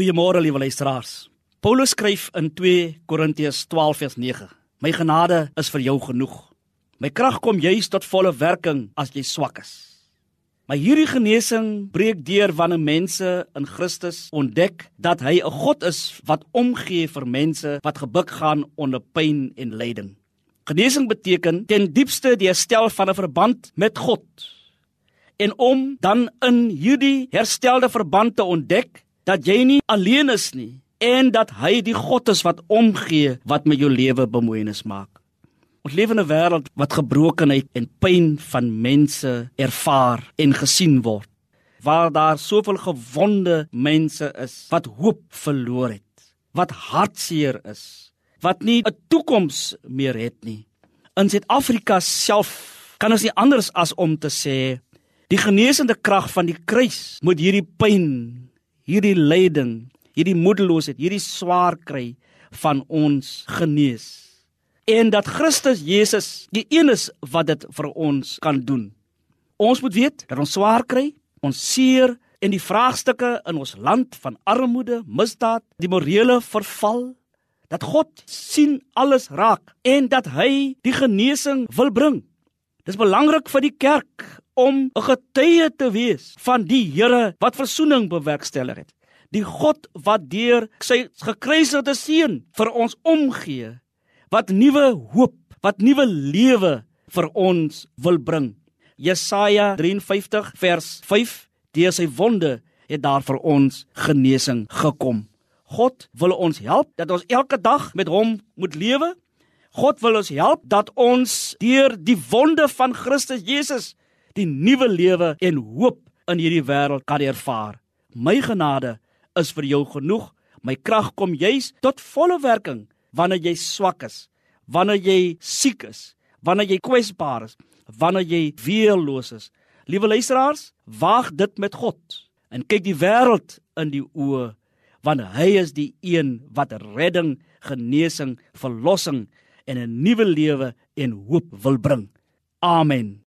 Goeiemôre liewe luisteraars. Paulus skryf in 2 Korintiërs 12:9. My genade is vir jou genoeg. My krag kom juis tot volle werking as jy swak is. Maar hierdie genesing breek deur wanneer mense in Christus ontdek dat hy 'n God is wat omgee vir mense wat gebuk gaan onder pyn en lyding. Genesing beteken ten diepste die herstel van 'n verband met God. En om dan in hierdie herstelde verband te ontdek dat jy nie alleen is nie en dat hy die God is wat omgee wat met jou lewe bemoeienis maak. Ons leef in 'n wêreld wat gebrokenheid en pyn van mense ervaar en gesien word. Waar daar soveel gewonde mense is wat hoop verloor het, wat hartseer is, wat nie 'n toekoms meer het nie. In Suid-Afrika self kan ons nie anders as om te sê die genesende krag van die kruis moet hierdie pyn hierdie lyding, hierdie moedeloosheid, hierdie swaar kry van ons genees. En dat Christus Jesus die een is wat dit vir ons kan doen. Ons moet weet dat ons swaar kry, ons seer en die vraagstukke in ons land van armoede, misdaad, die morele verval, dat God sien alles raak en dat hy die genesing wil bring. Dis belangrik vir die kerk om 'n getuie te wees van die Here wat verzoening bewerkstellig het. Die God wat deur sy gekruisigde seun vir ons omgee, wat nuwe hoop, wat nuwe lewe vir ons wil bring. Jesaja 53 vers 5: Deur sy wonde het daar vir ons genesing gekom. God wil ons help dat ons elke dag met hom moet lewe. God wil ons help dat ons deur die wonde van Christus Jesus die nuwe lewe en hoop in hierdie wêreld kan ervaar. My genade is vir jou genoeg. My krag kom juis tot volle werking wanneer jy swak is, wanneer jy siek is, wanneer jy kwesbaar is, wanneer jy weerloos is. Liewe luisteraars, waag dit met God en kyk die wêreld in die oë want hy is die een wat redding, genesing, verlossing en 'n nuwe lewe en hoop wil bring. Amen.